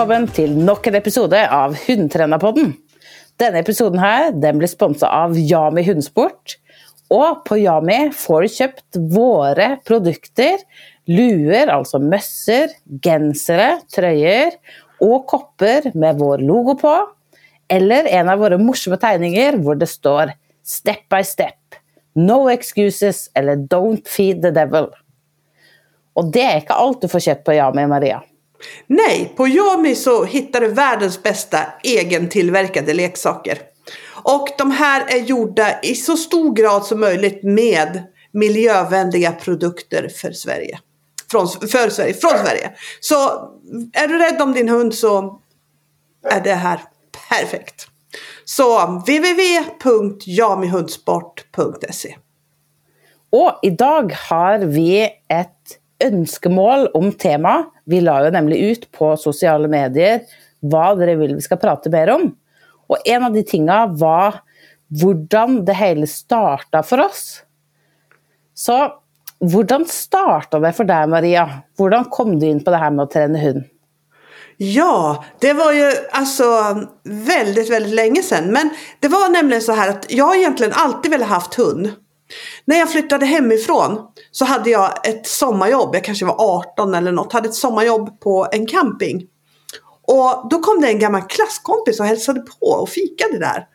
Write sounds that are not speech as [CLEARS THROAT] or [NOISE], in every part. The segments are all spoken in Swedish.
velkommen til nok en episode av Hundtränarpodden! Denne episoden her, den blir sponsa av Yami hundesport. Og på Yami får du kjøpt våre produkter. Luer, altså møsser, gensere, trøyer og kopper med vår logo på. Eller en av våre morsomme tegninger hvor det står 'Step by step'. No excuses eller 'Don't feed the devil'. Og det er ikke alt du får kjøpt på Yami, Maria. Nej, på Yami så hittar du världens bästa egentillverkade leksaker. Och de här är gjorda i så stor grad som möjligt med miljövänliga produkter för Sverige. Från, för Sverige, från Sverige. Så är du rädd om din hund så är det här perfekt. Så www.jamihundsport.se Och idag har vi ett önskemål om tema. Vi la jo nemlig ut på sosiale medier hva dere vil vi skal prate mer om. Og en av de tinga var hvordan det hele starta for oss. Så hvordan starta det for deg, Maria? Hvordan kom du inn på det her med å trene hund? Ja, det var ju alltså väldigt, väldigt länge sedan. Men det var nämligen så här att jag har egentligen alltid velat haft hund. När jag flyttade hemifrån så hade jag ett sommarjobb, jag kanske var 18 eller något, hade ett sommarjobb på en camping. Och då kom det en gammal klasskompis och hälsade på och fikade där.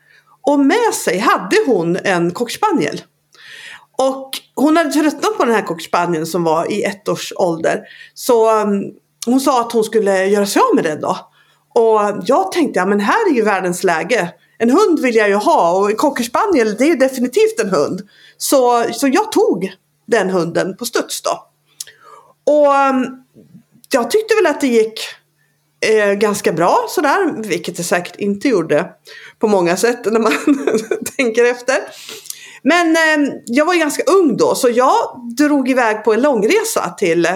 Och med sig hade hon en cockspaniel. Och hon hade tröttnat på den här cockspanieln som var i ett års ålder. Så um, hon sa att hon skulle göra sig av med den då. Och jag tänkte, ja men här är ju världens läge. En hund vill jag ju ha och cocker spaniel det är ju definitivt en hund. Så, så jag tog den hunden på studs då. Och ehm, jag tyckte väl att det gick eh, ganska bra sådär, vilket det säkert inte gjorde på många sätt när man [LAUGHS] tänker efter. Men eh, jag var ju ganska ung då så jag drog iväg på en långresa till,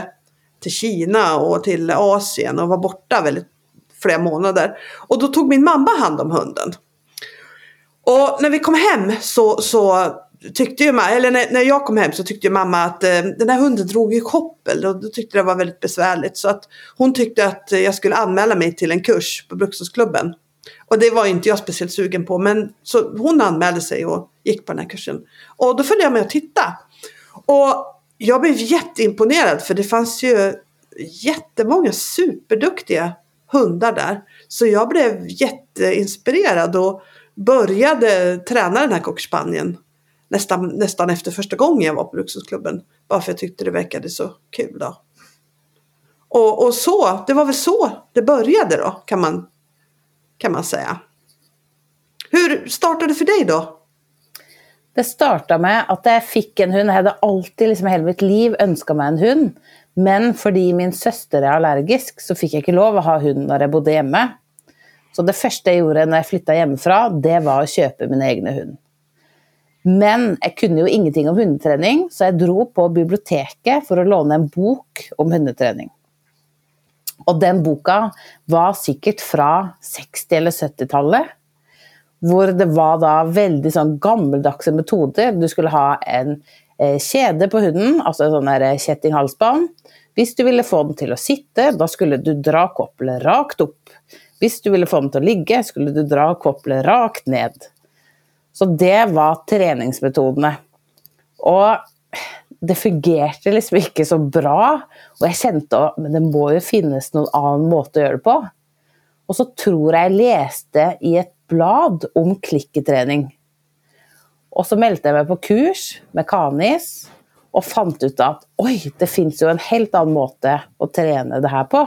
till Kina och till Asien och var borta väldigt flera månader. Och då tog min mamma hand om hunden. Och när vi kom hem så, så tyckte ju mamma, eller när, när jag kom hem så tyckte ju mamma att eh, den här hunden drog i koppel och då tyckte det var väldigt besvärligt. Så att hon tyckte att jag skulle anmäla mig till en kurs på Brukshundsklubben. Och det var inte jag speciellt sugen på men så hon anmälde sig och gick på den här kursen. Och då följde jag med och tittade. Och jag blev jätteimponerad för det fanns ju jättemånga superduktiga hundar där. Så jag blev jätteinspirerad och började träna den här cockspanieln nästan, nästan efter första gången jag var på Brukshundsklubben. Bara för jag tyckte det verkade så kul då. Och, och så, det var väl så det började då kan man, kan man säga. Hur startade det för dig då? Det startade med att jag fick en hund. Jag hade alltid liksom hela mitt liv önskat mig en hund. Men för min syster är allergisk så fick jag inte lov att ha hund när jag bodde hemma. Så det första jag gjorde när jag flyttade hemifrån, det var att köpa min egen hund. Men jag kunde ju ingenting om hundträning, så jag drog på biblioteket för att låna en bok om hundträning. Och den boken var säkert från 60 eller 70-talet. Hvor det var da veldig sånn gammeldagse metoder. Du skulle ha en eh, kjede på hunden, altså en sånn här eh, kjettinghalsbånd. Hvis du ville få den till att sitta, då skulle du dra kopplet rakt upp. Hvis du ville få den til å ligge, skulle du dra koppelet rakt ned. Så det var treningsmetodene. Og det fungerte liksom ikke så bra. Og jeg kjente at det må jo finnes noen annen måte å gjøre det på. Og så tror jeg jeg leste i et blad om klikketrening. Og så meldte jeg meg på kurs med Kanis og fant ut at oi, det fins jo en helt annen måte å trene det her på.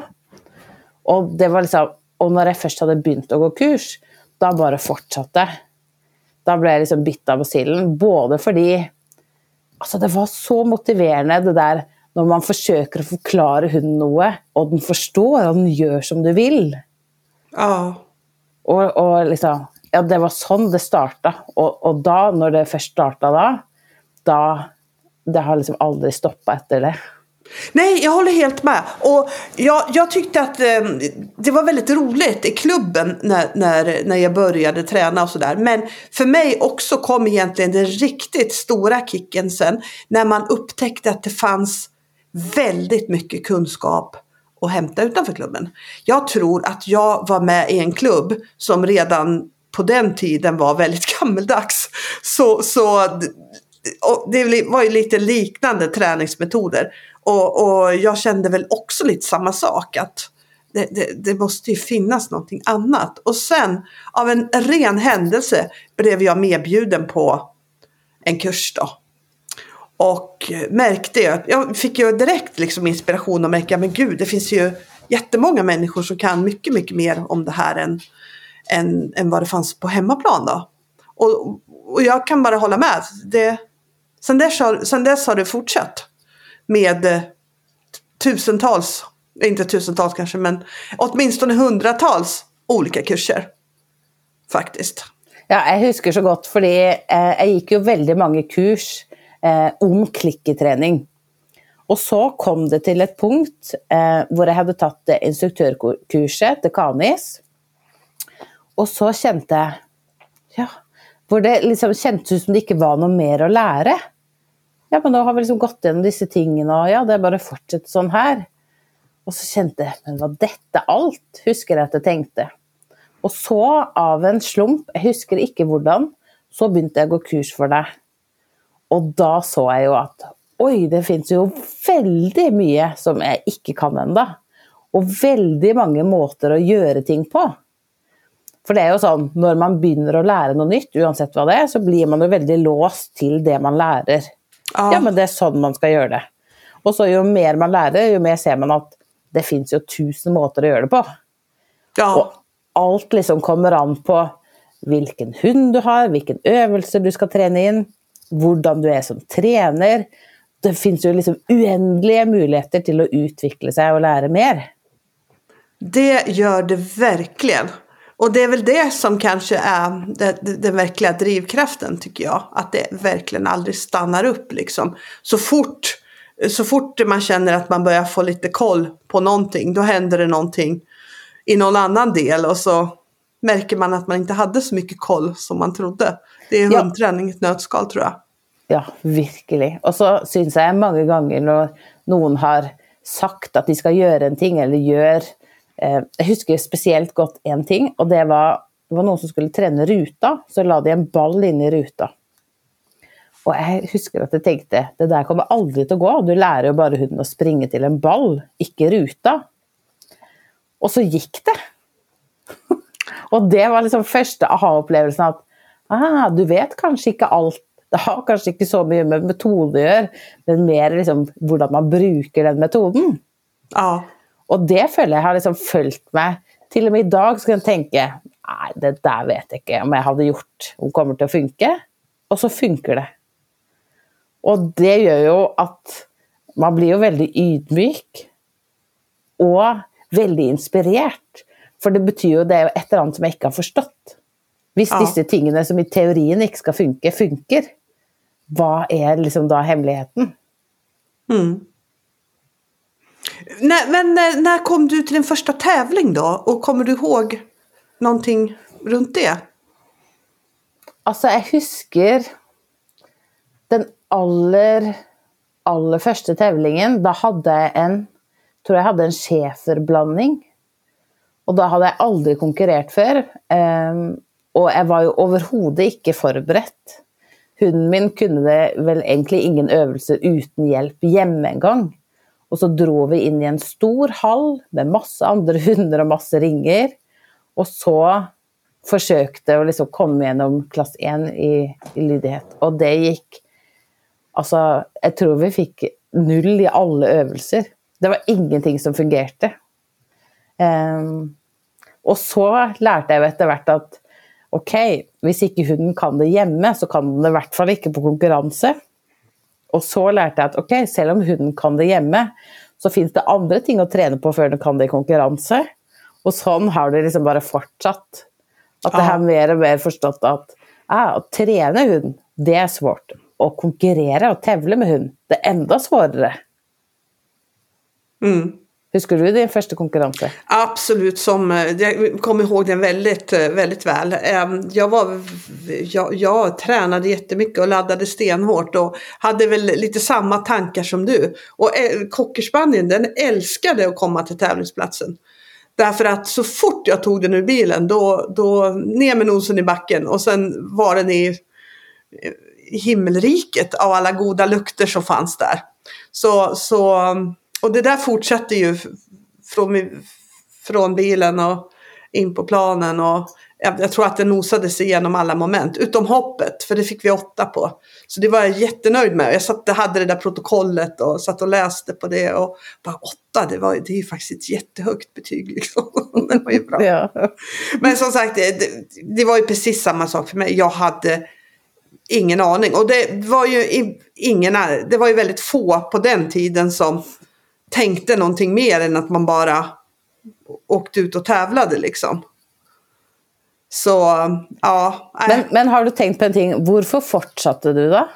Og det var liksom og når jeg først hadde begynt å gå kurs, da bare fortsatte jeg. Da ble jeg liksom bitt av basillen. Både fordi altså det var så motiverende det der når man forsøker å forklare hunden noe, og den forstår, og den gjør som du vil. Ja. Og, og liksom Ja, det var sånn det starta. Og, og da, når det først starta da, da Det har liksom aldri stoppa etter det. Nej, jag håller helt med. Och jag, jag tyckte att eh, det var väldigt roligt i klubben när, när, när jag började träna och sådär. Men för mig också kom egentligen den riktigt stora kicken sen när man upptäckte att det fanns väldigt mycket kunskap och hämta utanför klubben. Jag tror att jag var med i en klubb som redan på den tiden var väldigt [LAUGHS] gammeldags. Så, så det var ju lite liknande träningsmetoder. Och, och jag kände väl också lite samma sak. att det, det, det, måste ju finnas någonting annat. Och sen av en ren händelse blev jag medbjuden på en kurs då. Och märkte ju, jag fick ju direkt liksom inspiration och märka, men gud det finns ju jättemånga människor som kan mycket, mycket mer om det här än, än, än vad det fanns på hemmaplan då. Och, och jag kan bara hålla med. Det, sen, dess har, sen dess har det fortsatt med eh, tusentals, inte tusentals kanske, men åtminstone hundratals olika kurser. Faktiskt. Ja, jag husker så gott, för eh, jag gick ju väldigt många kurs eh, om klicketräning. Och så kom det till ett punkt eh, där jag hade tagit instruktörkurset till Kanis. Och så kände jag, ja, hvor det liksom kändes som det inte var något mer att lära. Ja, men då har vi liksom gått igenom dessa tingen och ja, det är bara att fortsätta så här. Och så kände jag, men var detta allt? Husker jag att jag tänkte. Och så av en slump, jag husker inte hur, så började jag gå kurs för det. Och då såg jag ju att oj, det finns ju väldigt mycket som jag inte kan ända. Och väldigt många måter att göra ting på. För det är ju så, när man börjar lära något nytt, oavsett vad det är, så blir man ju väldigt låst till det man lär. Ja. ja, men det är så man ska göra det. Och så ju mer man lär, ju mer ser man att det finns ju tusen måter att göra det på. Ja. Och allt liksom kommer an på vilken hund du har, vilken övelse du ska träna in, hur du är som tränare. Det finns ju liksom oändliga möjligheter till att utveckla sig och lära mer. Det gör det verkligen. Och det är väl det som kanske är den verkliga drivkraften tycker jag. Att det verkligen aldrig stannar upp liksom. Så fort, så fort man känner att man börjar få lite koll på någonting, då händer det någonting i någon annan del och så märker man att man inte hade så mycket koll som man trodde. Det är hundträning i ett nötskal tror jag. Ja, verkligen. Och så syns jag många gånger när någon har sagt att de ska göra en ting eller gör eh, Jag husker speciellt godt en ting och det var, det var någon som skulle träna ruta, så la de en ball inn i ruta. Och jag husker att jag tänkte, det där kommer aldrig att gå, du lär ju bara hunden att springa till en ball, inte ruta. Och så gick det. [LAUGHS] och det var liksom första aha-upplevelsen at ah, du vet kanske inte allt. Det har kanske inte så mycket med metode att göra, men mer liksom hur man bruker den metoden. Ja. Och det följer jag har liksom följt med. Till och med idag så kan jag tänka, nej det där vet jag inte om jag hade gjort, om det kommer att funka. Och så funkar det. Och det gör ju att man blir ju väldigt ydmyk. Och väldigt inspirerad. För det betyder ju det är ett eller annat som jag inte har förstått. Om ja. dessa tingene som i teorin inte ska funka, funkar. Vad är liksom då hemligheten? Mm. När, men när, när, kom du till din första tävling då? Och kommer du ihåg någonting runt det? Alltså jag husker den allra, aller första tävlingen. Då hade jag en tror jag hade en schäferblandning. Och då hade jag aldrig konkurrerat för. Um, och jag var ju överhuvudtaget inte förberedd. Hunden min kunde väl egentligen ingen övelse utan hjälp hemma en gång. Och så drog vi in i en stor hall med massa andra [LAUGHS] hundar och massa ringer. Och så försökte jag liksom komma igenom klass 1 i, i lydighet. Och det gick, alltså jag tror vi fick noll i alla övningar. Det var ingenting som fungerade. Um, ehm, och så lärde jag efter att okej, okay, om inte hunden kan det hemma så kan den det i alla fall inte på konkurrensen. Och så lärde jag att okej, okay, även om hunden kan det hemma så finns det andra ting att träna på för den kan det i konkurrens. Och så har det liksom bara fortsatt. Att det har mer och mer förstått att ah, att träna hund, det är svårt. Och konkurrera och tävla med hund, det är ännu svårare. Mm. Husker du din första konkurrens? Absolut, som, eh, jag kommer ihåg den väldigt, eh, väldigt väl. Ehm, jag, var, jag, jag tränade jättemycket och laddade stenhårt och hade väl lite samma tankar som du. Och eh, cockerspanien den älskade att komma till tävlingsplatsen. Därför att så fort jag tog den ur bilen då, då ner med nosen i backen och sen var den i, i himmelriket av alla goda lukter som fanns där. Så, så och det där fortsatte ju från, från bilen och in på planen. Och jag, jag tror att det nosade sig igenom alla moment, utom hoppet, för det fick vi åtta på. Så det var jag jättenöjd med. Jag satt, hade det där protokollet och satt och läste på det. Och bara åtta, det, var, det är ju faktiskt ett jättehögt betyg. Liksom. [LAUGHS] det var ju bra. Ja. Men som sagt, det, det var ju precis samma sak för mig. Jag hade ingen aning. Och det var ju ingen, det var ju väldigt få på den tiden som tänkte någonting mer än att man bara åkte ut och tävlade liksom. Så ja. Men, men, har du tänkt på en ting, varför fortsatte du då?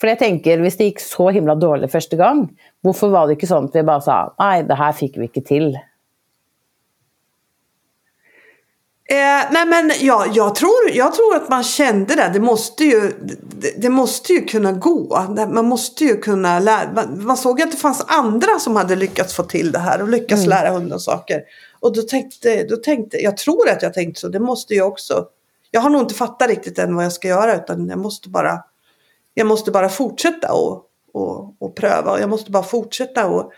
För jag tänker, om det gick så himla dåligt första gången, varför var det inte så att vi bara sa, nej det här fick vi inte till? Eh, nej men ja, jag, tror, jag tror att man kände det. Det måste ju, det, det måste ju kunna gå. Man måste ju kunna lära. Man, man, såg att det fanns andra som hade lyckats få till det här och lyckats mm. lära hunden saker. Och då tänkte, då tänkte, jag tror att jag tänkte så. Det måste jag också. Jag har nog inte fattat riktigt än vad jag ska göra utan jag måste bara, jag måste bara fortsätta och, och, och pröva. Jag måste bara fortsätta och,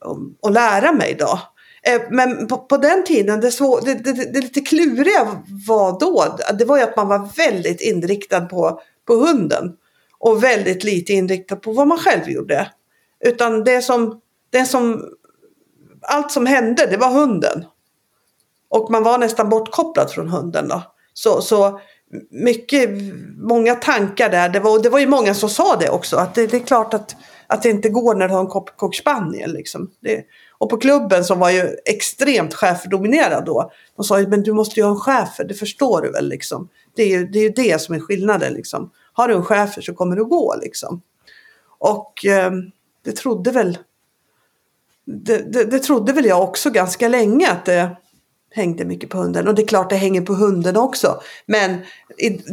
och, och lära mig då. Eh, men på, på, den tiden, det, svår, det, det, det, lite kluriga var då, det var ju att man var väldigt inriktad på, på hunden. Och väldigt lite inriktad på vad man själv gjorde. Utan det som, det som, allt som hände, det var hunden. Och man var nästan bortkopplad från hunden då. Så, så mycket, många tankar där. Det var, det var ju många som sa det också. Att det, det är klart att, att det inte går när du har en cocker spaniel. Liksom. Det, och på klubben som var ju extremt schäferdominerad då. De sa ju, men du måste ju ha en schäfer, det förstår du väl liksom. Det är ju det, är ju det som är skillnaden liksom. Har du en schäfer så kommer du gå liksom. Och eh, det trodde väl det, det, det, trodde väl jag också ganska länge att det hängde mycket på hunden. Och det är klart det hänger på hunden också. Men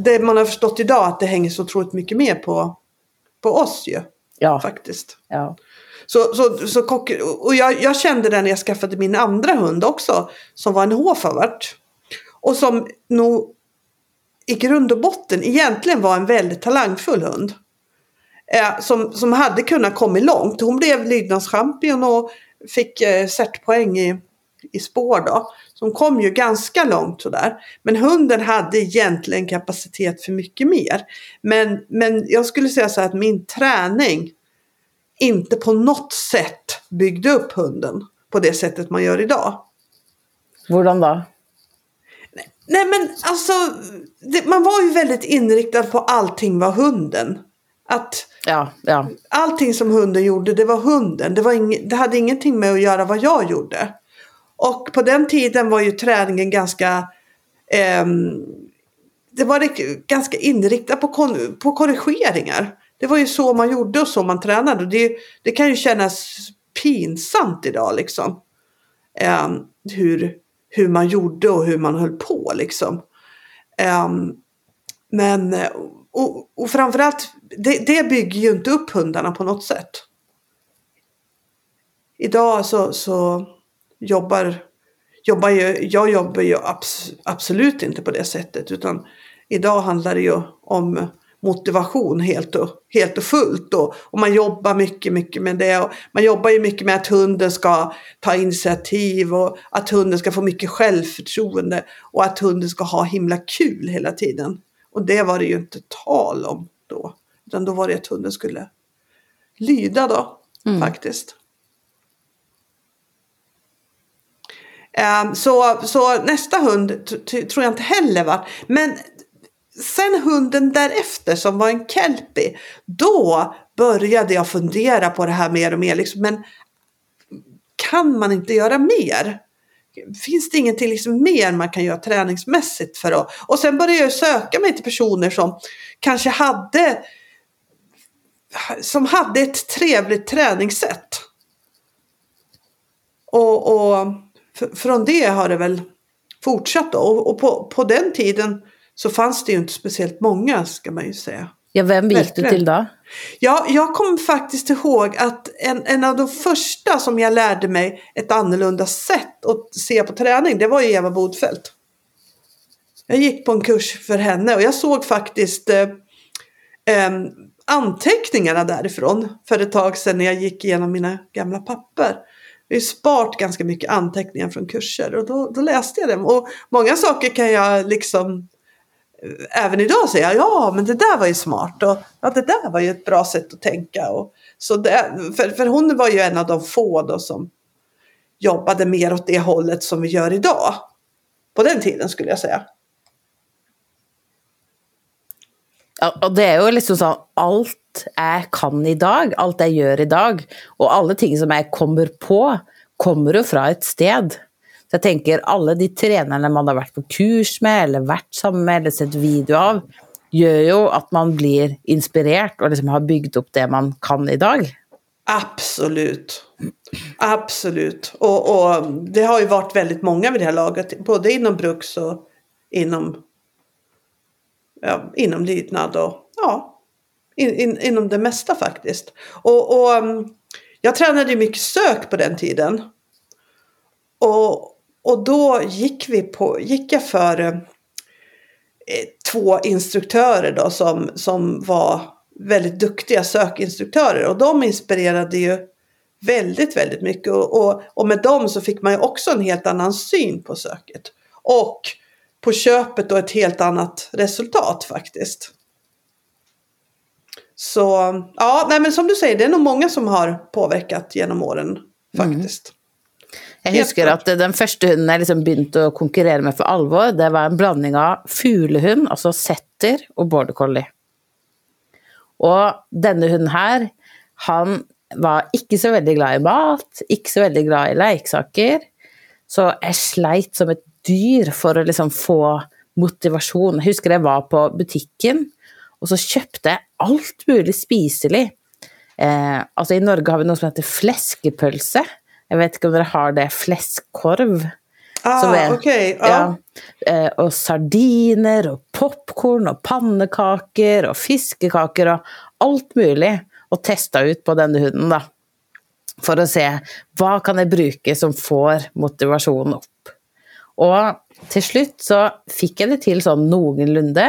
det man har förstått idag att det hänger så otroligt mycket mer på, på oss ju. Ja. Faktiskt. Ja. Så, så, så kock, och jag, jag, kände det när jag skaffade min andra hund också. Som var en Hofavart. Och som nog i grund och botten egentligen var en väldigt talangfull hund. Eh, som, som hade kunnat komma långt. Hon blev lydnadschampion och fick eh, certpoäng i, i spår då. Så hon kom ju ganska långt sådär. Men hunden hade egentligen kapacitet för mycket mer. Men, men jag skulle säga så här att min träning inte på något sätt byggde upp hunden på det sättet man gör idag. Hur då? Nej men alltså, det, man var ju väldigt inriktad på allting var hunden. Att ja, ja. allting som hunden gjorde, det var hunden. Det, var ing, det hade ingenting med att göra vad jag gjorde. Och på den tiden var ju träningen ganska eh, det var ganska inriktat på, på korrigeringar. Det var ju så man gjorde och så man tränade. Det, det kan ju kännas pinsamt idag liksom. Um, hur, hur man gjorde och hur man höll på liksom. Um, men och, och framförallt, det, det bygger ju inte upp hundarna på något sätt. Idag så, så jobbar, jobbar ju, jag jobbar ju abs, absolut inte på det sättet utan idag handlar det ju om motivation helt och, helt och fullt. Och, och man jobbar mycket, mycket med det. Och man jobbar ju mycket med att hunden ska ta initiativ och att hunden ska få mycket självförtroende och att hunden ska ha himla kul hela tiden. Och det var det ju inte tal om då. Utan då var det att hunden skulle lyda då, mm. faktiskt. Um, så, så nästa hund tror jag inte heller var. Men sen hunden därefter som var en kelpie, då började jag fundera på det här mer och mer. Liksom, men kan man inte göra mer? Finns det ingenting liksom mer man kan göra träningsmässigt för att... Och sen började jag söka mig till personer som kanske hade som hade ett trevligt träningssätt. Och, och från det har det väl fortsatt då. Och, och på, på den tiden så fanns det ju inte speciellt många ska man ju säga. Ja, vem gick du till då? Ja, jag kommer faktiskt ihåg att en, en av de första som jag lärde mig ett annorlunda sätt att se på träning, det var ju Eva Bodfeldt. Jag gick på en kurs för henne och jag såg faktiskt eh, em, anteckningarna därifrån för ett tag sedan när jag gick igenom mina gamla papper. Jag har sparat ganska mycket anteckningar från kurser och då, då läste jag dem. Och många saker kan jag liksom eh, även idag säger jag, ja men det där var ju smart och ja det där var ju ett bra sätt att tänka. Och, så det, för, för hon var ju en av de få då som jobbade mer åt det hållet som vi gör idag. På den tiden skulle jag säga. Ja, det är ju liksom så allt jag kan idag, allt jag gör idag och alla ting som jag kommer på, kommer ju från ett sted. Så jag tänker alla de tränarna man har varit på kurs med, eller varit sammen med, eller sett video av, gör ju att man blir inspirerad och liksom har byggt upp det man kan idag. Absolut. Absolut. Och, och det har ju varit väldigt många vid det här laget. Både inom Bruks och inom, ja, inom lydnad och ja, in, in, inom det mesta faktiskt. Och, och mm, jag tränade ju mycket sök på den tiden. Och, och då gick, vi på, gick jag för eh, två instruktörer då som, som var väldigt duktiga sökinstruktörer och de inspirerade ju väldigt, väldigt mycket och, och, och med dem så fick man ju också en helt annan syn på söket. Och på köpet då ett helt annat resultat faktiskt. Så ja, nej men som du säger, det är nog många som har påverkat genom åren faktiskt. Jeg husker at den første hunden jeg liksom begynte å konkurrere med for alvor, det var en blanding av fuglehund, altså setter, og border collie. Og denne hunden her, han var ikke så veldig glad i mat, ikke så veldig glad i leiksaker. Så jeg sleit som et dyr for å liksom få motivasjon. Jeg husker jeg var på butikken, og så kjøpte jeg alt mulig spiselig. Eh, altså I Norge har vi noe som heter fleskepølse. Jeg vet ikke om dere har det. Fleskkorv. Ah, Som er- okej. ja. Eh, og sardiner og popkorn og pannekaker og fiskekaker og alt mulig. Og testa ut på denne hunden, da. For å se hva kan jeg bruke som får motivasjonen opp. Og til slutt så fikk jeg det til sånn noenlunde.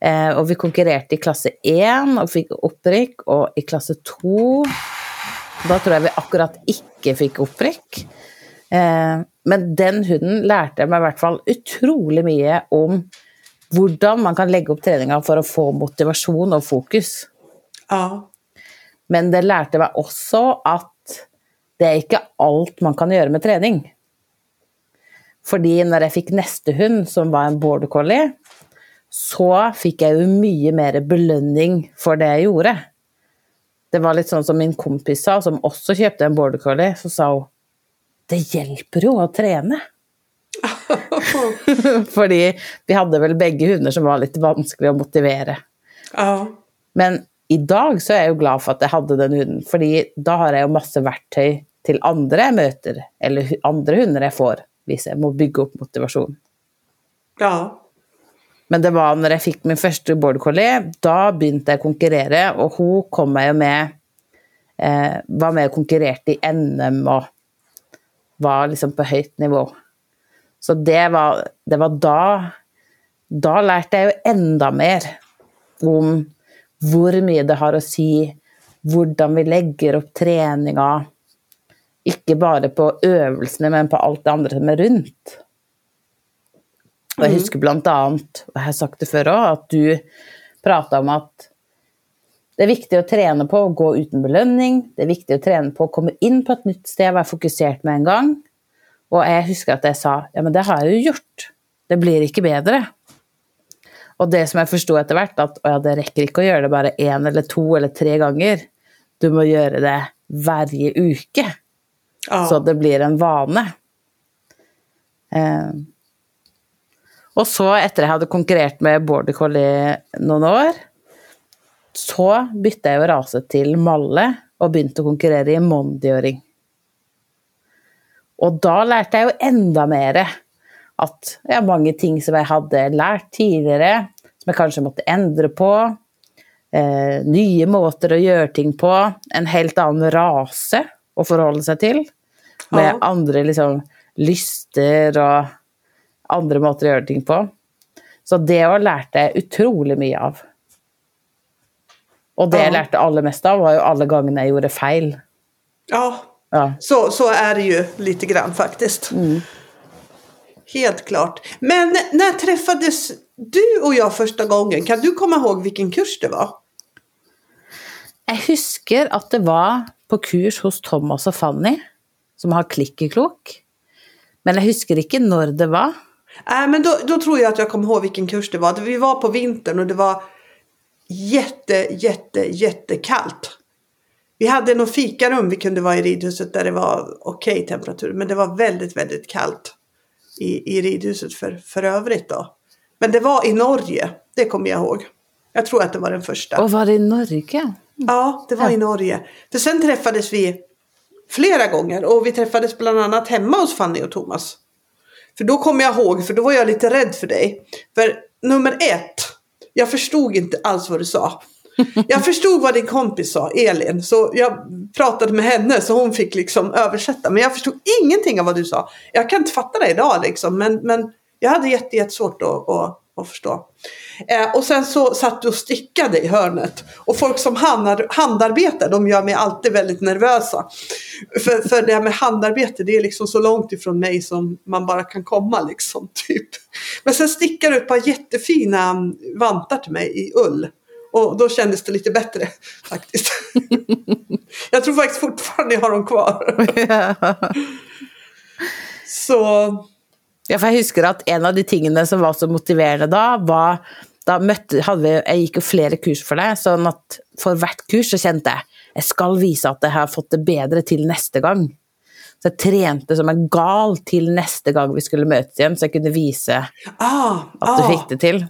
Eh, og vi konkurrerte i klasse 1 og fikk opprykk, og i klasse 2 da tror jeg vi akkurat ikke fikk opprykk. Eh, men den hunden lærte meg i hvert fall utrolig mye om hvordan man kan legge opp treninga for å få motivasjon og fokus. ja. Men det lærte meg også at det er ikke alt man kan gjøre med trening. Fordi når jeg fikk neste hund, som var en border collie, så fikk jeg jo mye mer belønning for det jeg gjorde. Det var litt sånn som min kompis sa, som også kjøpte en border collie, så sa hun det hjelper jo å trene. [LAUGHS] Fordi vi hadde vel begge hunder som var litt vanskelig å motivere. ja. Men i dag så er jeg jo glad for at jeg hadde den hunden, fordi da har jeg jo masse verktøy til andre jeg møter, eller hu- andre hunder jeg får, hvis jeg må bygge opp motivasjon. ja. Men det var när jag fick min första border collie, då började jag konkurrera och hon kom med, med eh, Var med och konkurrerade i NM och var liksom på högt nivå. Så det var, det var då, då lärde jag ju ända mer om hur mycket det har att säga, hur vi lägger upp träningar, inte bara på övningarna, men på allt det andra som är runt. Og jeg husker blant annet, og jeg har sagt det før òg, at du prata om at det er viktig å trene på å gå uten belønning. Det er viktig å trene på å komme inn på et nytt sted, være fokusert med en gang. Og jeg husker at jeg sa ja, men det har jeg jo gjort. Det blir ikke bedre. Og det som jeg forsto etter hvert, at ja, det rekker ikke å gjøre det bare én eller to eller tre ganger. Du må gjøre det hver uke, ja. så det blir en vane. Eh, og så, etter jeg hadde konkurrert med border collie noen år, så bytta jeg jo rase til Malle og begynte å konkurrere i mondiøring. Og da lærte jeg jo enda mer. At ja, mange ting som jeg hadde lært tidligere, som jeg kanskje måtte endre på. Eh, nye måter å gjøre ting på. En helt annen rase å forholde seg til. Med Ja. andre liksom, lyster og andre måter å gjøre ting på. Så det òg lærte jeg utrolig mye av. Og det jeg Ja. lærte aller mest av, var jo alle gangene jeg gjorde feil. Ja, Ja. så, så är det ju lite grann faktiskt. Helt klart. Men när träffades du och jag första gången? Kan du komma ihåg vilken kurs det var? Jeg husker at det var på kurs hos Thomas og Fanny, som har Klikkeklok. Men jeg husker ikke når det var. Nej, men då, då tror jag att jag kommer ihåg vilken kurs det var. Vi var på vintern och det var jätte, jätte, jättekallt. Vi hade något fikarum vi kunde vara i ridhuset där det var okej temperatur. Men det var väldigt, väldigt kallt i, i ridhuset för, för övrigt då. Men det var i Norge, det kommer jag ihåg. Jag tror att det var den första. Og var det i Norge? Ja, det var Ja. i Norge. För sen träffades vi flera gånger och vi träffades bland annat hemma hos Fanny och Thomas. För då kommer jag ihåg, för då var jag lite rädd för dig. För nummer ett, jag förstod inte alls vad du sa. [LAUGHS] Jag förstod vad din kompis sa, Elin, så jag pratade med henne så hon fick liksom översätta. Men jag förstod ingenting av vad du sa. Jag kan inte fatta det idag liksom, men, men jag hade jätte, jättesvårt att, att, att förstå. Eh, och sen så satt du och stickade i hörnet. Och folk som handar, handarbetar, de gör mig alltid väldigt nervösa. För, för det här med handarbete, det är liksom så långt ifrån mig som man bara kan komma liksom. [LAUGHS] Typ. Men sen stickade du ett par jättefina vantar till mig i ull. Och då kändes det lite bättre [LAUGHS] faktiskt. [LAUGHS] jag tror faktiskt fortfarande jag har dem kvar. så Ja, for jeg husker at en av de tingene som var så motiverende da, var da møtte, vi, Jeg gikk jo flere kurs for deg, sånn at for hvert kurs så kjente jeg jeg skal vise at jeg har fått det bedre til neste gang. Så jeg trente som en gal til neste gang vi skulle møtes igjen, så jeg kunne vise ah, at du ah, fikk det til.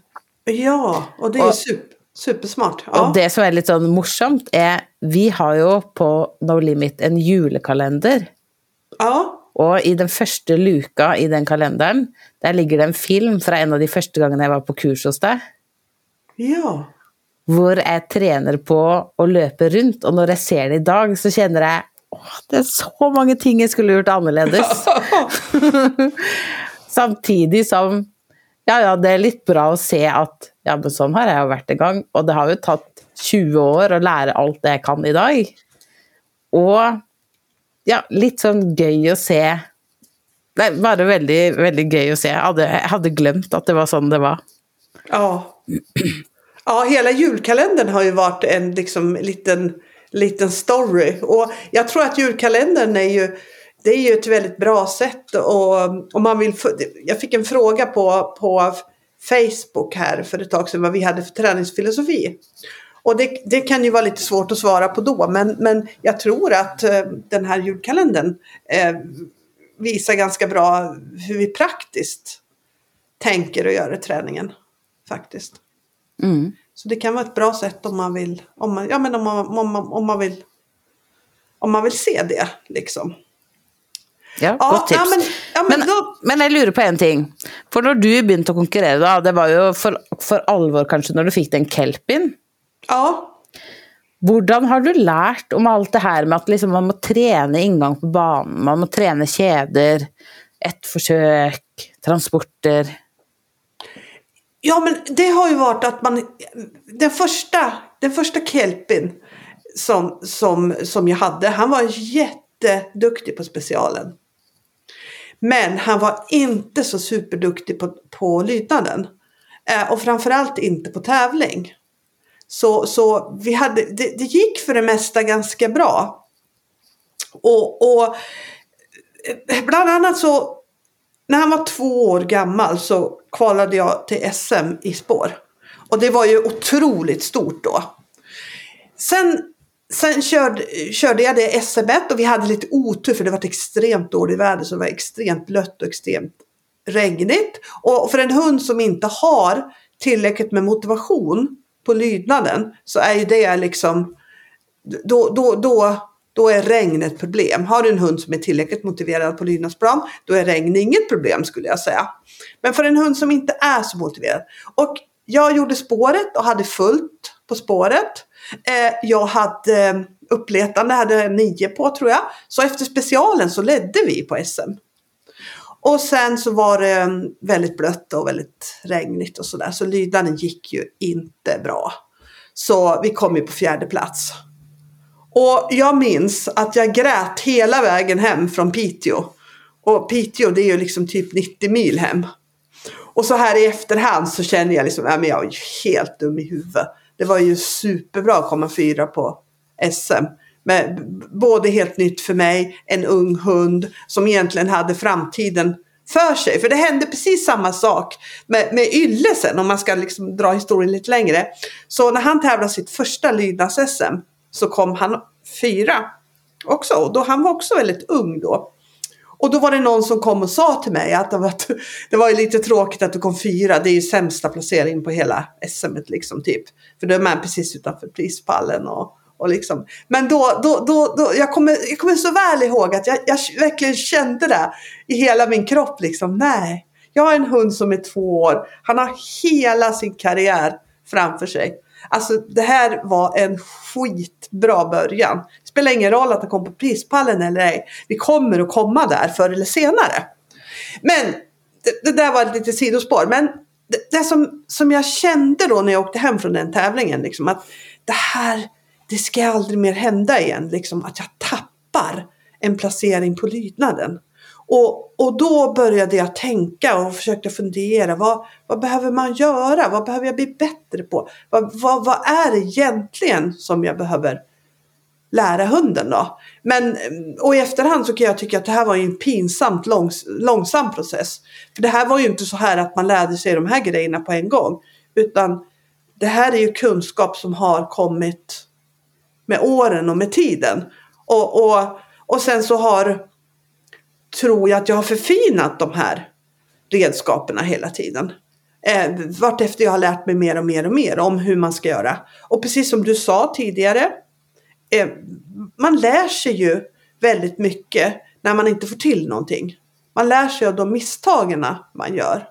Ja, och det ju Och- super, supersmart. Ja. Og det som er litt sånn morsomt, er Vi har jo på No Limit en julekalender. ja. Og i den første luka i den kalenderen, der ligger det en film fra en av de første gangene jeg var på kurs hos deg. Ja. hvor jeg trener på å løpe rundt, og når jeg ser det i dag, så kjenner jeg åh, det er så mange ting jeg skulle gjort annerledes. [LAUGHS] Samtidig som ja, ja, det er litt bra å se at ja, men sånn har jeg jo vært en gang, og det har jo tatt 20 år å lære alt det jeg kan i dag. Og ja, litt sånn gøy å se Det var väldigt veldig, veldig gøy å se. Jeg hade jeg hadde glemt det var sånn det var. Ja. Ja, hela julkalendern har ju varit en liksom liten, liten story. Och jag tror att julkalendern är ju, det är ju ett väldigt bra sätt. Och och man vill, jag fick en fråga på, på Facebook här för ett tag sedan vad vi hade för träningsfilosofi. Och det, det kan ju vara lite svårt att svara på då, men, men jag tror att eh, den här julkalendern eh, visar ganska bra hur vi praktiskt tänker och gör i träningen. Faktiskt. Mm. Så det kan vara ett bra sätt om man vill, om man, ja, men om man, om man, om man vill om man vill se det liksom. Ja, Ja, godt tips. ja, men- ja, men men, da- men jeg lurer på en ting. For når du konkurrere, da, det var jo for, for alvor kanskje når du fikk den kelpin. Ja, Hvordan har du lært om alt det her med at liksom man må trene inngang på banen, man må trene kjeder, ett forsøk, transporter ja men det har ju varit att man, den första, den första kelpin som, som, som jag hade, han var jätteduktig på specialen. Men han var inte så superduktig på, på lydnaden. Eh, och framförallt inte på tävling. Så, så vi hade, det, det gick för det mesta ganska bra. Och, och eh, bland annat så när han var två år gammal så kvalade jag till SM i spår. Och det var ju otroligt stort då. Sen, sen körde, körde jag det SM och vi hade lite otur för det var ett extremt dåligt väder så det var extremt blött och extremt regnigt. Och för en hund som inte har tillräckligt med motivation på lydnaden så är ju det liksom då, då, då, då är regn ett problem. Har du en hund som är tillräckligt motiverad på lydnadsplan, då är regn inget problem skulle jag säga. Men för en hund som inte är så motiverad. Och jag gjorde spåret och hade fullt på spåret. Eh, jag hade eh, uppletande, hade nio på tror jag. Så efter specialen så ledde vi på SM. Och sen så var det mm, väldigt blött och väldigt regnigt och sådär. Så lydnaden gick ju inte bra. Så vi kom ju på fjärde plats. Och jag minns att jag grät hela vägen hem från Piteå. Och Piteå det är ju liksom typ 90 mil hem. Och så här i efterhand så känner jag liksom, ja men jag är ju helt dum i huvudet. Det var ju superbra att komma fyra på SM. Med både helt nytt för mig, en ung hund som egentligen hade framtiden för sig. För det hände precis samma sak med, med Ylle sen, om man ska liksom dra historien lite längre. Så när han tävlade sitt första lydnads-SM så kom han fyra också. Och då, han var också väldigt ung då. Och då var det någon som kom och sa till mig att det var, [LAUGHS] det var lite tråkigt att du kom fyra. Det är ju sämsta placeringen på hela SM liksom typ. För då är man precis utanför prispallen och, och liksom. Men då, då, då, då jag, kommer, jag kommer så väl ihåg att jag, jag verkligen kände det i hela min kropp liksom. Nej, jag har en hund som är två år. Han har hela sin karriär framför sig. Alltså det här var en skitbra början. Det spelar ingen roll att han kom på prispallen eller ej. Vi kommer att komma där förr eller senare. Men det, det där var ett litet sidospår. Men det, det, som, som jag kände då när jag åkte hem från den tävlingen. Liksom, att det här, det ska aldrig mer hända igen. Liksom, att jag tappar en placering på lydnaden. Och, och då började jag tänka och försökte fundera. Vad, vad behöver man göra? Vad behöver jag bli bättre på? Vad, vad, vad är det egentligen som jag behöver lära hunden då? Men, och i efterhand så kan jag tycka att det här var en pinsamt långs, långsam process. För det här var ju inte så här att man lärde sig de här grejerna på en gång. Utan det här är ju kunskap som har kommit med åren och med tiden. Och, och, och sen så har tror jag att jag har förfinat de här redskapen hela tiden. Eh, vartefter jag har lärt mig mer och mer och mer om hur man ska göra. Och precis som du sa tidigare, eh, man lär sig ju väldigt mycket när man inte får till någonting. Man lär sig av de misstagen man gör.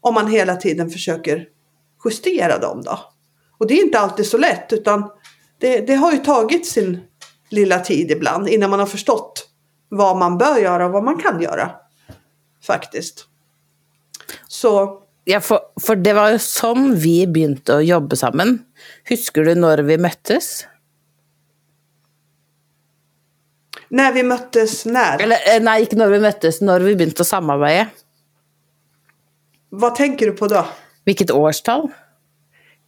Om man hela tiden försöker justera dem då. Och det är inte alltid så lätt utan det, det har ju tagit sin lilla tid ibland innan man har förstått vad man bör göra och vad man kan göra. Faktiskt. Så Ja, for, for, det var jo sånn vi begynte å jobbe sammen. Husker du når vi møttes? När vi möttes när? Eller eh, nei, ikke når vi møttes, når vi begynte å samarbeide. Vad tänker du på då? Hvilket årstall?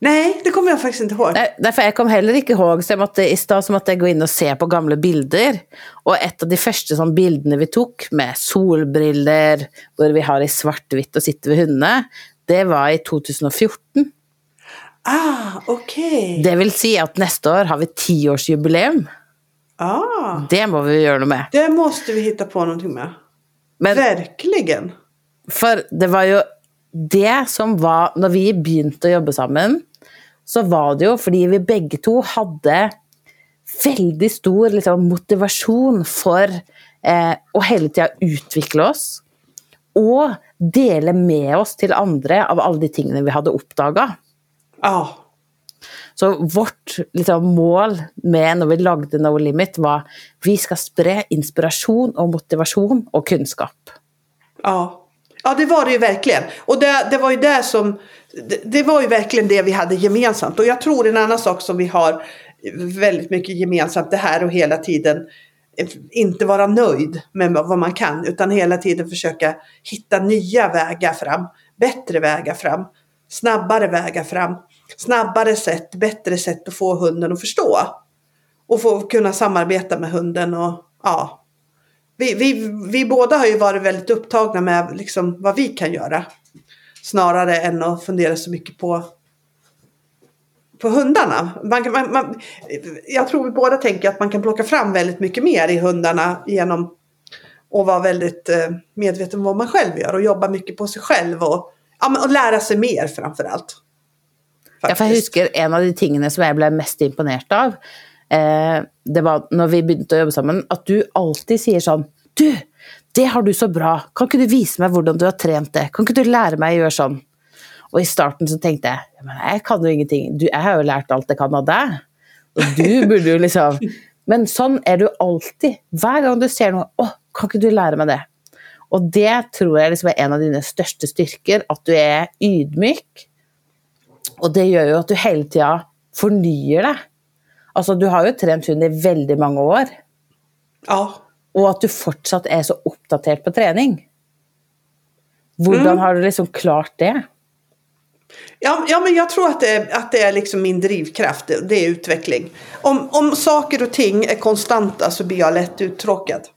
Nej, det kommer jag faktiskt inte ihåg. Nei, derfor jeg kom heller ikke ihåg, så jeg måtte, i stad så måtte jeg gå inn og se på gamle bilder. Og et av de første sånn bildene vi tok, med solbriller, hvor vi har i svart-hvitt og sitter ved hundene, det var i 2014. Ah, okej. Okay. Det vil si at neste år har vi tiårsjubileum. Ah, Det må vi gjøre noe med. det måste vi hitta på någonting med. Men Verkligen. For det var jo det som var Når vi å jobbe sammen, så var det jo fordi vi begge to hadde veldig stor liksom, motivasjon for eh, å hele tida utvikle oss. Og dele med oss til andre av alle de tingene vi hadde oppdaga. Ja, Så vårt liksom, mål med når vi lagde No Limit, var vi skal spre inspirasjon og motivasjon og kunnskap. ja. Ja, det var det ju verkligen. Och det, det var ju det som, det, det var ju verkligen det vi hade gemensamt. Och jag tror en annan sak som vi har väldigt mycket gemensamt, det här och hela tiden eh, inte vara nöjd med vad man kan, utan hela tiden försöka hitta nya vägar fram, bättre vägar fram, snabbare vägar fram, snabbare sätt, bättre sätt att få hunden att förstå. Och få kunna samarbeta med hunden och ja, vi, vi, vi båda har ju varit väldigt upptagna med liksom vad vi kan göra. Snarare än att fundera så mycket på, på hundarna. Man, man, man, jag tror vi båda tänker att man kan plocka fram väldigt mycket mer i hundarna genom att vara väldigt eh, medveten om vad man själv gör och jobba mycket på sig själv och, ja, och lära sig mer framför allt. Ja, for jeg husker En av de tingene som jeg ble mest imponert av, eh, det var när vi började jobba samman, att du alltid säger sån, Du, det har du så bra. Kan inte du visa mig hur du har tränat det? Kan inte du lära mig att göra sån? Och i starten så tänkte jag, men kan ju ingenting. Du, jag har ju lärt allt jag kan av dig. Och du borde ju liksom Men sån är du alltid. Varje gång du ser något, Å, kan inte du lära mig det? Och det tror jag liksom är en av dina största styrkor, att du är ydmyk. Och det gör ju att du hela tiden förnyar dig. Altså, du har jo trent hund i veldig mange år. Ja. Og at du fortsatt er så oppdatert på trening. Hvordan Mm. har du liksom klart det? Ja, ja, men jag tror att det är, att det är liksom min drivkraft, det, det är utveckling. Om, om saker och ting är konstanta så blir jag lätt uttråkad.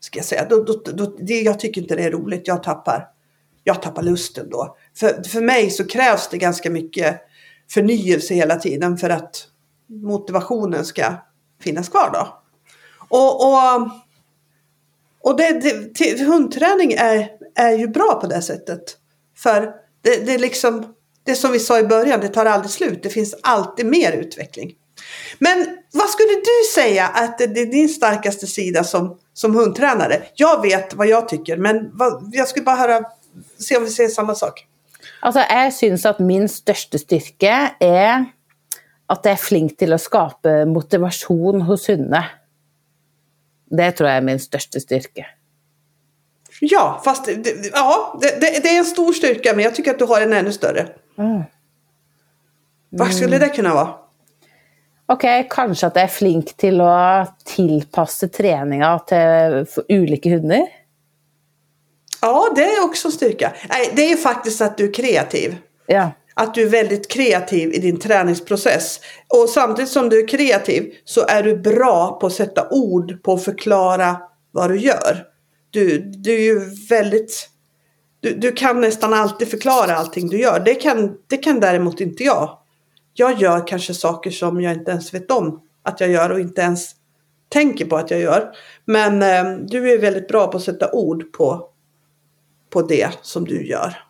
Ska jag säga. Då, då, då, det, jag tycker inte det är roligt, jag tappar, jag tappar lusten då. För, för mig så krävs det ganska mycket förnyelse hela tiden för att motivationen ska finnas kvar då. Och, och, och det, det, hundträning är, är ju bra på det sättet. För det, det är liksom, det som vi sa i början, det tar aldrig slut. Det finns alltid mer utveckling. Men vad skulle du säga att det är din starkaste sida som, som hundtränare? Jag vet vad jag tycker, men vad, jag skulle bara höra, se om vi säger samma sak. Alltså, jag syns att min största styrka är at jeg er flink til å skape motivasjon hos hundene. Det tror jeg er min største styrke. Ja, fast det, det- ja, det, det, det är en stor styrka, men jag tycker att du har en ännu större. Vad skulle det kunna vara? Ok, kanskje at jeg er flink til å tilpasse treninga til for ulike hunder? Ja, det är också en styrka. Nej, det är faktiskt att du är kreativ. Ja. Att du är väldigt kreativ i din träningsprocess. Och samtidigt som du är kreativ så är du bra på att sätta ord på att förklara vad du gör. Du, du är ju väldigt... Du, du kan nästan alltid förklara allting du gör. Det kan, det kan däremot inte jag. Jag gör kanske saker som jag inte ens vet om att jag gör och inte ens tänker på att jag gör. Men eh, du är väldigt bra på att sätta ord på, på det som du gör.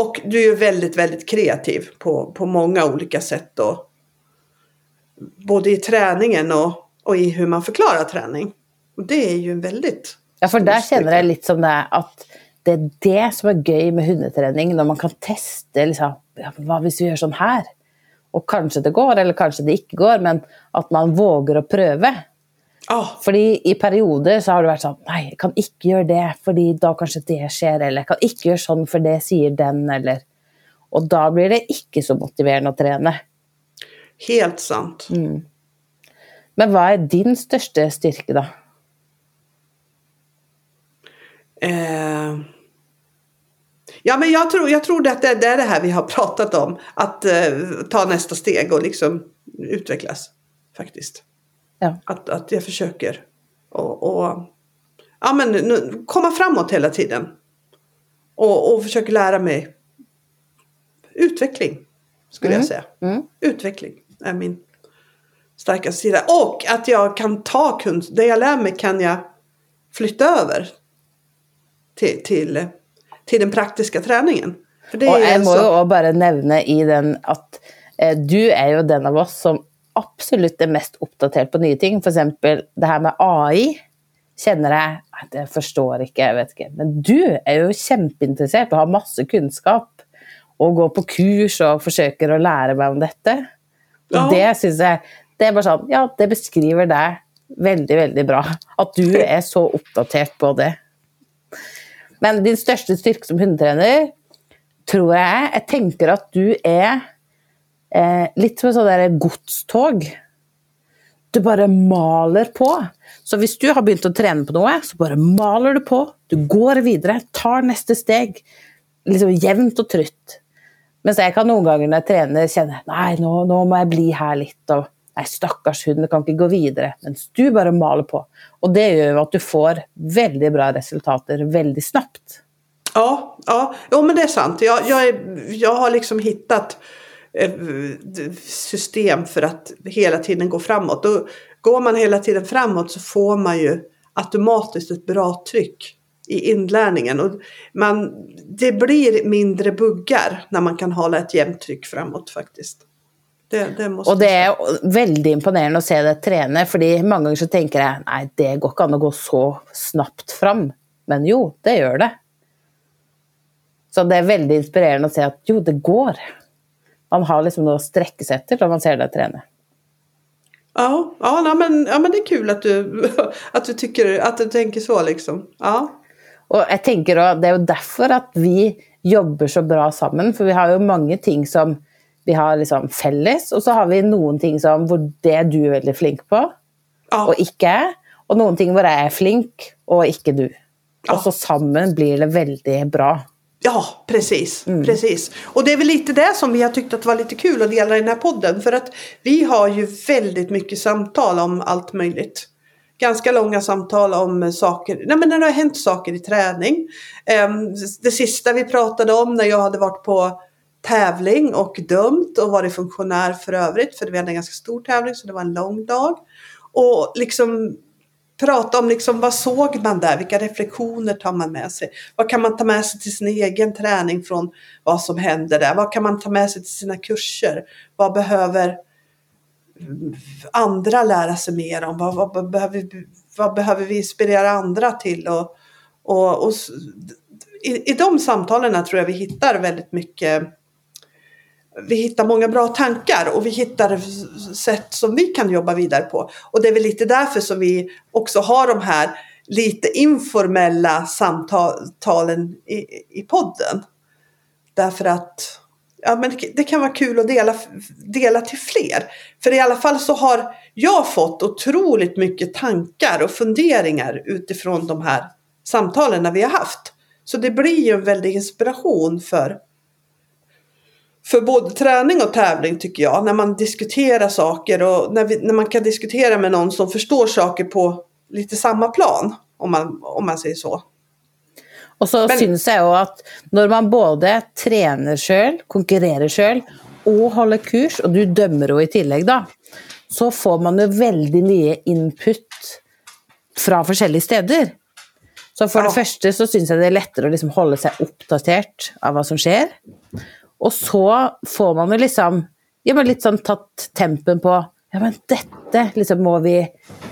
Och du är ju väldigt, väldigt kreativ på, på många olika sätt. Och, både i träningen och, och i hur man förklarar träning. Och det är ju en väldigt... Ja, der styrka. kjenner jeg litt som det er at det er det som er gøy med hundetrening, når man kan teste liksom, Hva hvis vi gjør sånn her? Og kanskje det går, eller kanskje det ikke går, men at man våger å prøve. Ja, Fordi i perioder så har det vært sånn Nei, jeg kan ikke gjøre det, fordi da kanskje det skjer, eller jeg kan ikke gjøre sånn, for det sier den, eller Og da blir det ikke så motiverende å trene. helt sant. Men hva er din største styrke, da? Eh, ja, men jag tror, jag tror att det, det är det här vi har pratat om. Att eh, ta nästa steg och liksom utvecklas. Faktiskt. Ja. Att, att jag försöker. Och, och ja, men, nu, komma framåt hela tiden. Och, och försöker lära mig utveckling. Skulle jag säga. Utveckling är min starkaste sida. Och att jag kan ta kunskap. Det jag lär mig kan jag flytta över till, till, till den praktiska träningen. För det Og är jeg en må jo sak- også bare nevne i den at eh, du er jo den av oss som absolutt er mest oppdatert på nye ting. F.eks. det her med AI. Kjenner jeg Nei, Det forstår ikke, jeg vet ikke. Men du er jo kjempeinteressert og har masse kunnskap. Og går på kurs og forsøker å lære meg om dette. Og Ja. det syns jeg Det er bare sånn Ja, det beskriver deg veldig, veldig bra. At du [LAUGHS] er så oppdatert på det. Men din største styrke som hundetrener tror jeg Jeg tenker at du er eh, litt som et godståg. godstog. Du bare maler på. Så hvis du har begynt å trene på noe, så bare maler du på. Du går videre, tar neste steg. Liksom jevnt og trutt. Mens jeg kan noen ganger når jeg trener kjenne nei, nå, nå må jeg bli her litt. og Nei, stakkars hund, det kan ikke gå videre. Mens du bare maler på. Och det gör att du får väldigt bra resultat väldigt snabbt. Ja, ja. Jo, men det är sant. Jag, jag, är, jag har liksom hittat system för att hela tiden gå framåt. Och går man hela tiden framåt så får man ju automatiskt ett bra tryck i inlärningen. Och man, det blir mindre buggar när man kan hålla ett jämnt tryck framåt faktiskt. Det, det måste Och det är väldigt imponerande att se det träna, för många gånger så tänker jag, nej det går inte att gå så snabbt fram. Men jo, det gör det. Så det är väldigt inspirerande att se att jo, det går. Man har liksom något att sträcka sig efter när man ser det träna. Ja, ja, nej, men, ja men det är kul att du, [LAUGHS] att du tycker att du tänker så liksom. Ja. Och jag tänker att det är ju därför att vi jobbar så bra samman, för vi har ju många ting som vi har liksom fälles, och så har vi någonting som hvor det du är väldigt flink på, Ja. och inte är, och någonting hvor jag är flink och inte du. Ja. Och så samman blir det väldigt bra. Ja, precis. precis. Och det är väl lite det som vi har tyckt att var lite kul att dela i den här podden. För att vi har ju väldigt mycket samtal om allt möjligt. Ganska långa samtal om saker, nej men när det har hänt saker i träning. Ehm, Det sista vi pratade om när jag hade varit på tävling och dömt och varit funktionär för övrigt. För vi hade en ganska stor tävling så det var en lång dag. Och liksom prata om liksom, vad såg man där, vilka reflektioner tar man med sig? Vad kan man ta med sig till sin egen träning från vad som händer där? Vad kan man ta med sig till sina kurser? Vad behöver andra lära sig mer om? Vad, vad, vad, behöver, vi- vad behöver vi inspirera andra till? Och, och, och i, I de samtalen tror jag vi hittar väldigt mycket vi hittar många bra tankar och vi hittar sätt som vi kan jobba vidare på. Och det är väl lite därför som vi också har de här lite informella samtalen i, i podden. Därför att ja, men det, det kan vara kul att dela, dela till fler. För i alla fall så har jag fått otroligt mycket tankar och funderingar utifrån de här samtalen vi har haft. Så det blir ju en väldig inspiration för för både träning och tävling tycker jag. När man diskuterar saker och när, vi, när man kan diskutera med någon som förstår saker på lite samma plan. Om man, om man säger så. Och så Men- syns jag ju att när man både tränar själv, konkurrerar själv och håller kurs, och du dömer ju i tillägg då, så får man ju väldigt mycket input från olika steder. Så för Ja. det första så syns jag det är lättare att liksom hålla sig uppdaterad av vad som sker. Och så får man ju liksom, ja men lite sån tatt tempen på, ja men detta liksom må vi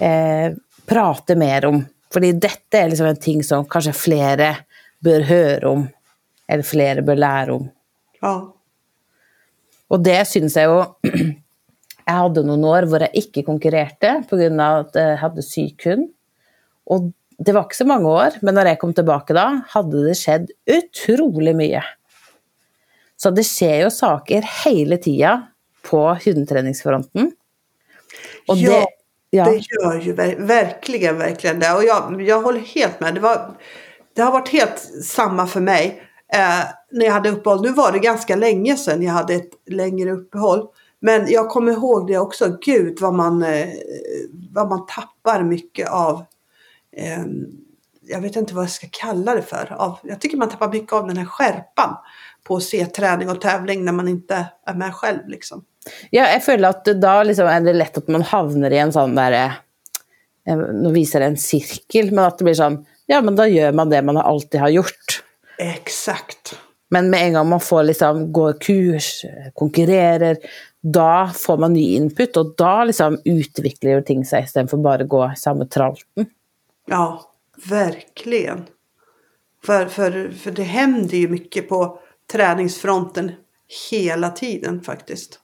eh, prata mer om. För detta är liksom en ting som kanske flera bör höra om, eller flera bör lära om. Ja. Och det syns jag ju, [CLEARS THROAT] jag hade några år där jag inte konkurrerade på grund av att jag hade hund. Och det var inte så många år, men när jag kom tillbaka då hade det skett otroligt mycket. Så det sker ju saker hela tiden på hundträningsfronten. Och Ja, det, ja, Det gör ju ver- verkligen, verkligen det. Och jag, jag håller helt med. Det, var, det har varit helt samma för mig. Eh, när jag hade uppehåll. Nu var det ganska länge sedan jag hade ett längre uppehåll. Men jag kommer ihåg det också. Gud vad man, eh, vad man tappar mycket av. Eh, jag vet inte vad jag ska kalla det för. Av, jag tycker man tappar mycket av den här skärpan. På att se träning och tävling när man inte är med själv. Liksom. ja, jag känner att då liksom är det lätt att man hamnar i en sån där, eh, nu visar en cirkel, men att det blir sån, ja men då gör man det man alltid har gjort. Exakt. Men med en gång man får liksom gå kurs, konkurrerar, då får man ny input och då liksom utvecklar ting sig istället för bara gå samma tralten. Ja, verkligen. För, för, för det händer ju mycket på träningsfronten hela tiden faktiskt.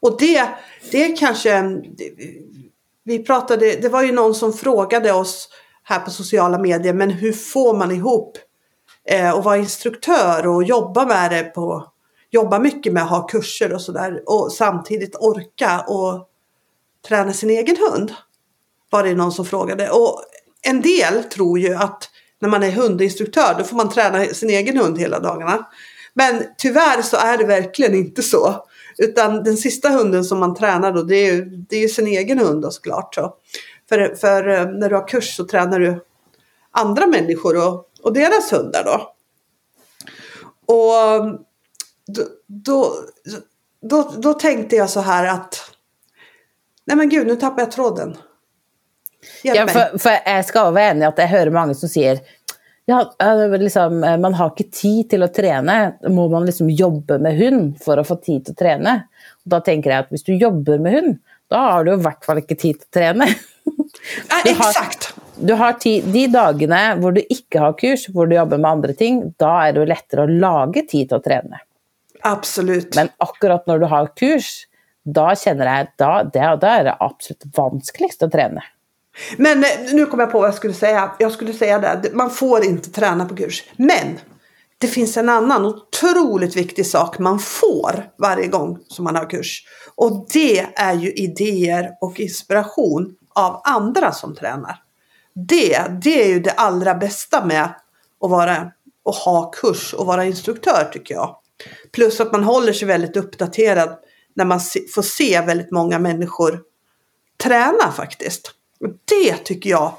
Och det, det är kanske. Vi pratade, det var ju någon som frågade oss här på sociala medier, men hur får man ihop eh, och vara instruktör och jobba med det på... Jobba mycket med att ha kurser och sådär och samtidigt orka och träna sin egen hund var det någon som frågade. Och en del tror ju att när man är hundinstruktör då får man träna sin egen hund hela dagarna. Men tyvärr så är det verkligen inte så. Utan den sista hunden som man tränar då det är ju, det är ju sin egen hund då såklart. Så. För, för eh, när du har kurs så tränar du andra människor och, och deras hundar då. Och då, då, då, då tänkte jag så här att Nej men gud, nu tappar jag tråden. Hjälp Ja, för, för jag ska vara enig i att jag hör många som säger Ja, liksom, man har inte tid till att träna. Må man liksom jobba med hund för att få tid att träna? Och då tänker jag att om du jobbar med hund, då har du i hvert fall inte tid att träna. [LAUGHS] Ja, exakt. Du har tid, de dagarna hvor du inte har kurs, hvor du jobbar med andra ting, då är det lättare att laga tid att träna. Absolut. Men akkurat när du har kurs, då känner jag att det, då är det absolut vanskligast att träna. Men eh, nu kom jag på vad jag skulle säga. Jag skulle säga det, man får inte träna på kurs. Men det finns en annan otroligt viktig sak man får varje gång som man har kurs. Och det är ju idéer och inspiration av andra som tränar. Det, det är ju det allra bästa med att vara och ha kurs och vara instruktör tycker jag. Plus att man håller sig väldigt uppdaterad när man får se väldigt många människor träna faktiskt. Det tycker jag,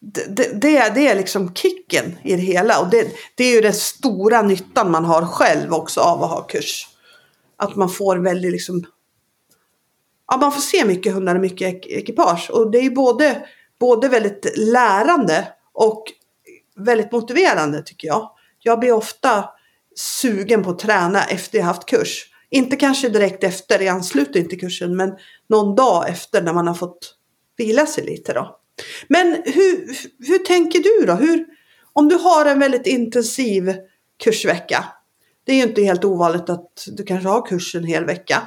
det, det, det är liksom kicken i det hela. Och det, det är ju den stora nyttan man har själv också av att ha kurs. Att man får väldigt liksom, ja man får se mycket hundar och mycket ekipage. Och det är ju både, både väldigt lärande och väldigt motiverande tycker jag. Jag blir ofta sugen på att träna efter jag haft kurs. Inte kanske direkt efter i anslutning till kursen men någon dag efter när man har fått vila sig lite då. Men hur, hur tänker du då? Hur, om du har en väldigt intensiv kursvecka. Det är ju inte helt ovanligt att du kanske har kurs en hel vecka.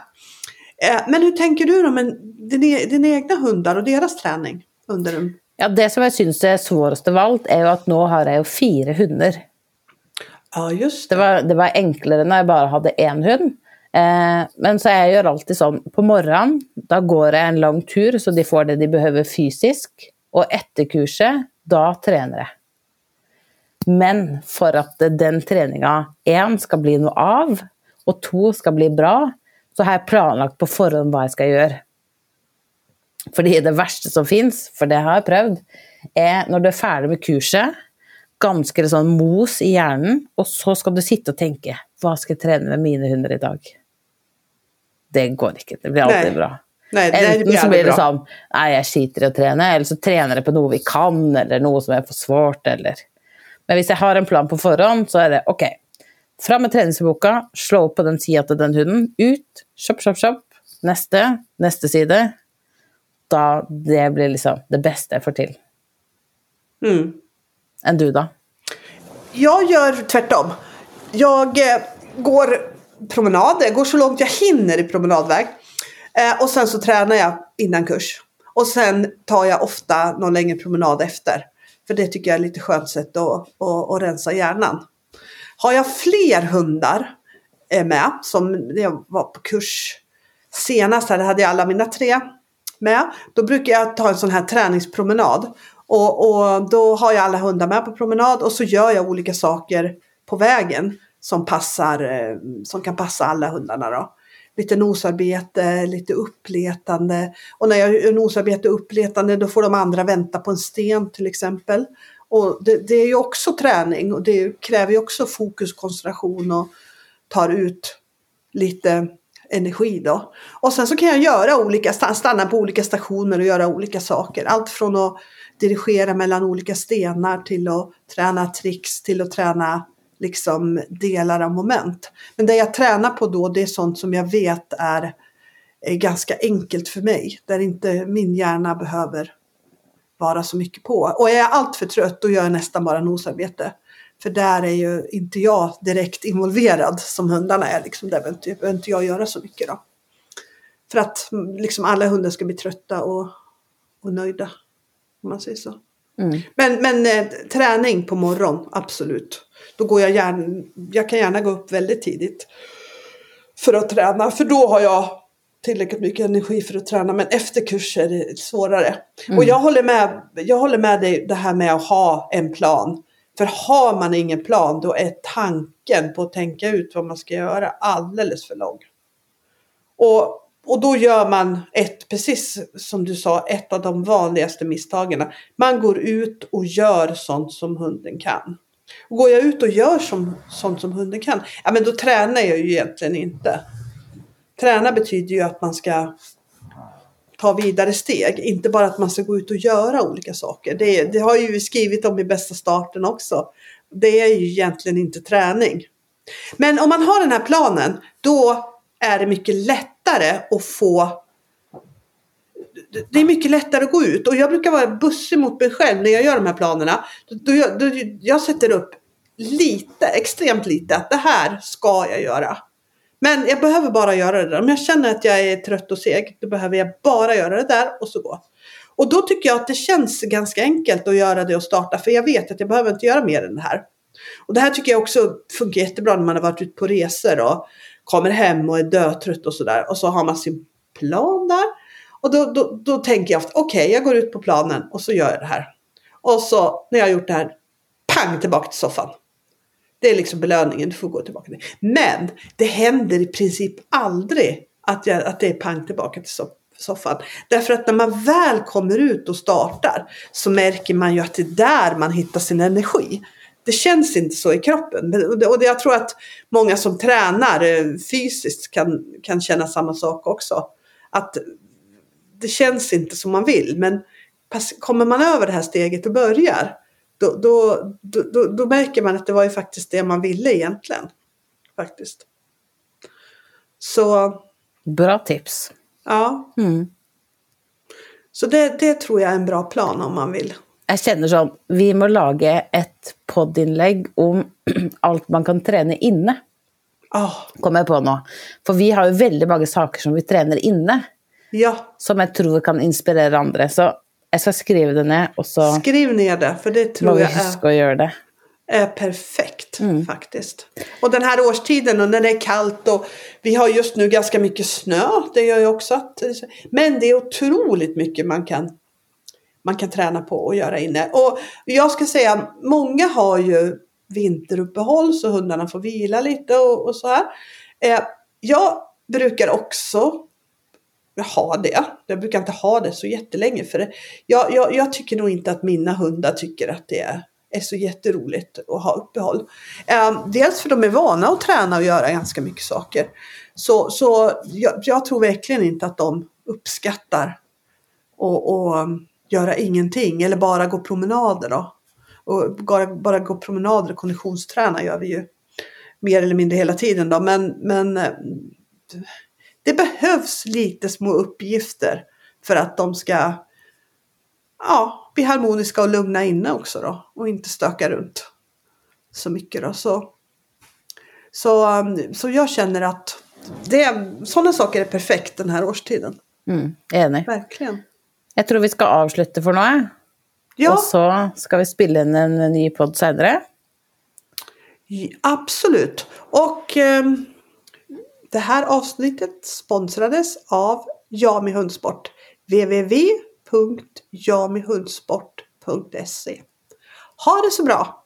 Eh, men hur tänker du då med dina, e-, dina egna hundar och deras träning under en Ja, det som jag syns är svårast av allt är ju att nu har jag ju fyra hundar. Ja, just det. Det var, det var enklare när jag bara hade en hund. Eh, men så jag gör alltid så, på morgonen, då går jag en lång tur så de får det de behöver fysiskt. Och efter kurset, då tränar jag. Men för att den träningen, en, ska bli något av, och två, ska bli bra, så har jag planlagt på förhand vad jag ska göra. För det värsta som finns, för det har jag prövat, är när du är färdig med kurset, ganska sån mos i hjärnan, och så ska du sitta och tänka, vad ska jag träna med mina hundar idag? Det går inte. Det blir aldrig Nej. bra. Nej, det Enten blir så blir det bra. sånn Nei, jeg skiter i å trene, eller så trener jeg på noe vi kan, eller noe som er for svårt, eller Men hvis jeg har en plan på forhånd, så er det OK. Fram med treningsboka, slå opp på den sida til den hunden, ut, kjapp, kjapp, kjapp. Neste, neste side. Da Det blir liksom det beste jeg får til. Mm. Enn du, da? Jag gör tvärtom. Jag eh, går promenader, jag går så långt jag hinner i promenadväg. Eh, och sen så tränar jag innan kurs. Och sen tar jag ofta någon längre promenad efter. För det tycker jag är lite skönt sätt att, att, att rensa hjärnan. Har jag fler hundar eh, med, som när jag var på kurs senast, här hade jag alla mina tre med. Då brukar jag ta en sån här träningspromenad. Och, och då har jag alla hundar med på promenad och så gör jag olika saker på vägen som passar, eh, som kan passa alla hundarna då. Lite nosarbete, lite uppletande. Och när jag gör nosarbete och uppletande då får de andra vänta på en sten till exempel. Och det, det är ju också träning och det kräver ju också fokus, koncentration och tar ut lite energi då. Och sen så kan jag göra olika, stanna på olika stationer och göra olika saker. Allt från att dirigera mellan olika stenar till att träna tricks till att träna liksom delar av moment. Men det jag tränar på då det är sånt som jag vet är, är ganska enkelt för mig. Där inte min hjärna behöver vara så mycket på. Och är jag alltför trött då gör jag nästan bara nosarbete. För där är ju inte jag direkt involverad som hundarna är. Liksom, där behöver inte, behöver inte jag göra så mycket då. För att liksom alla hundar ska bli trötta och, och nöjda. Om man säger så. Mm. Men, men eh, träning på morgon, absolut. Då går jag gärna, jag kan gärna gå upp väldigt tidigt. För att träna, för då har jag tillräckligt mycket energi för att träna. Men efter kurser är det svårare. Och jag håller, med, jag håller med dig det här med att ha en plan. För har man ingen plan då är tanken på att tänka ut vad man ska göra alldeles för lång. Och, och då gör man ett, precis som du sa, ett av de vanligaste misstagen. Man går ut och gör sånt som hunden kan. Och går jag ut och gör som, sånt som hunden kan, ja men då tränar jag ju egentligen inte. Träna betyder ju att man ska ta vidare steg. Inte bara att man ska gå ut och göra olika saker. Det, det har ju vi skrivit om i bästa starten också. Det är ju egentligen inte träning. Men om man har den här planen, då är det mycket lättare att få det är mycket lättare att gå ut och jag brukar vara bussig mot mig själv när jag gör de här planerna. Då, jag, då, jag sätter upp lite, extremt lite, att det här ska jag göra. Men jag behöver bara göra det där. Om jag känner att jag är trött och seg, då behöver jag bara göra det där och så gå. Och då tycker jag att det känns ganska enkelt att göra det och starta, för jag vet att jag behöver inte göra mer än det här. Och det här tycker jag också funkar jättebra när man har varit ute på resor och kommer hem och är dötrött och sådär. Och så har man sin plan där. Och då, då, då tänker jag okej, okay, jag går ut på planen och så gör jag det här. Och så när jag har gjort det här, pang tillbaka till soffan. Det är liksom belöningen, du får gå tillbaka till. Men det händer i princip aldrig att, jag, att det är pang tillbaka till soffan. Därför att när man väl kommer ut och startar så märker man ju att det är där man hittar sin energi. Det känns inte så i kroppen. Och jag tror att många som tränar eh, fysiskt kan, kan känna samma sak också. Att det känns inte som man vill. Men kommer man över det här steget och börjar då, då, då, då, märker man att det var ju faktiskt det man ville egentligen. Faktiskt. Så. Bra tips. Ja. Mm. Så det, det tror jag är en bra plan om man vill. Jag känner sånn, vi måste laga ett poddinlägg om [CLEARS THROAT] allt man kan träna inne. Oh. Kommer jag på nu. För vi har ju väldigt många saker som vi tränar inne. Ja. Som jag tror kan inspirera andra. Så jag ska skriva det ner och så... Skriv ner det, för det tror jag är, att göra det. är perfekt mm. faktiskt. Och den här årstiden och när det är kallt och vi har just nu ganska mycket snö. Det gör ju också att... Men det är otroligt mycket man kan, man kan träna på och göra inne. Och jag ska säga, många har ju vinteruppehåll så hundarna får vila lite och, och så här. Eh, jag brukar också ha det. Jag brukar inte ha det så jättelänge för det. Jag, jag, jag tycker nog inte att mina hundar tycker att det är, är så jätteroligt att ha uppehåll. Eh, dels för de är vana att träna och göra ganska mycket saker. Så, så jag, jag tror verkligen inte att de uppskattar att göra ingenting eller bara gå promenader då. Och bara, bara gå promenader och konditionsträna gör vi ju mer eller mindre hela tiden då. Men, men det behövs lite små uppgifter för att de ska ja, bli harmoniska och lugna inne också då och inte stöka runt så mycket då. Så, så, um, så jag känner att det, sådana saker är perfekt den här årstiden. Mm, enig. Verkligen. Jag tror vi ska avsluta för nu. Ja. Och så ska vi spela in en ny podd senare. Absolut. Och um, det här avsnittet sponsrades av Jami Hundsport. www.jamihundsport.se Ha det så bra!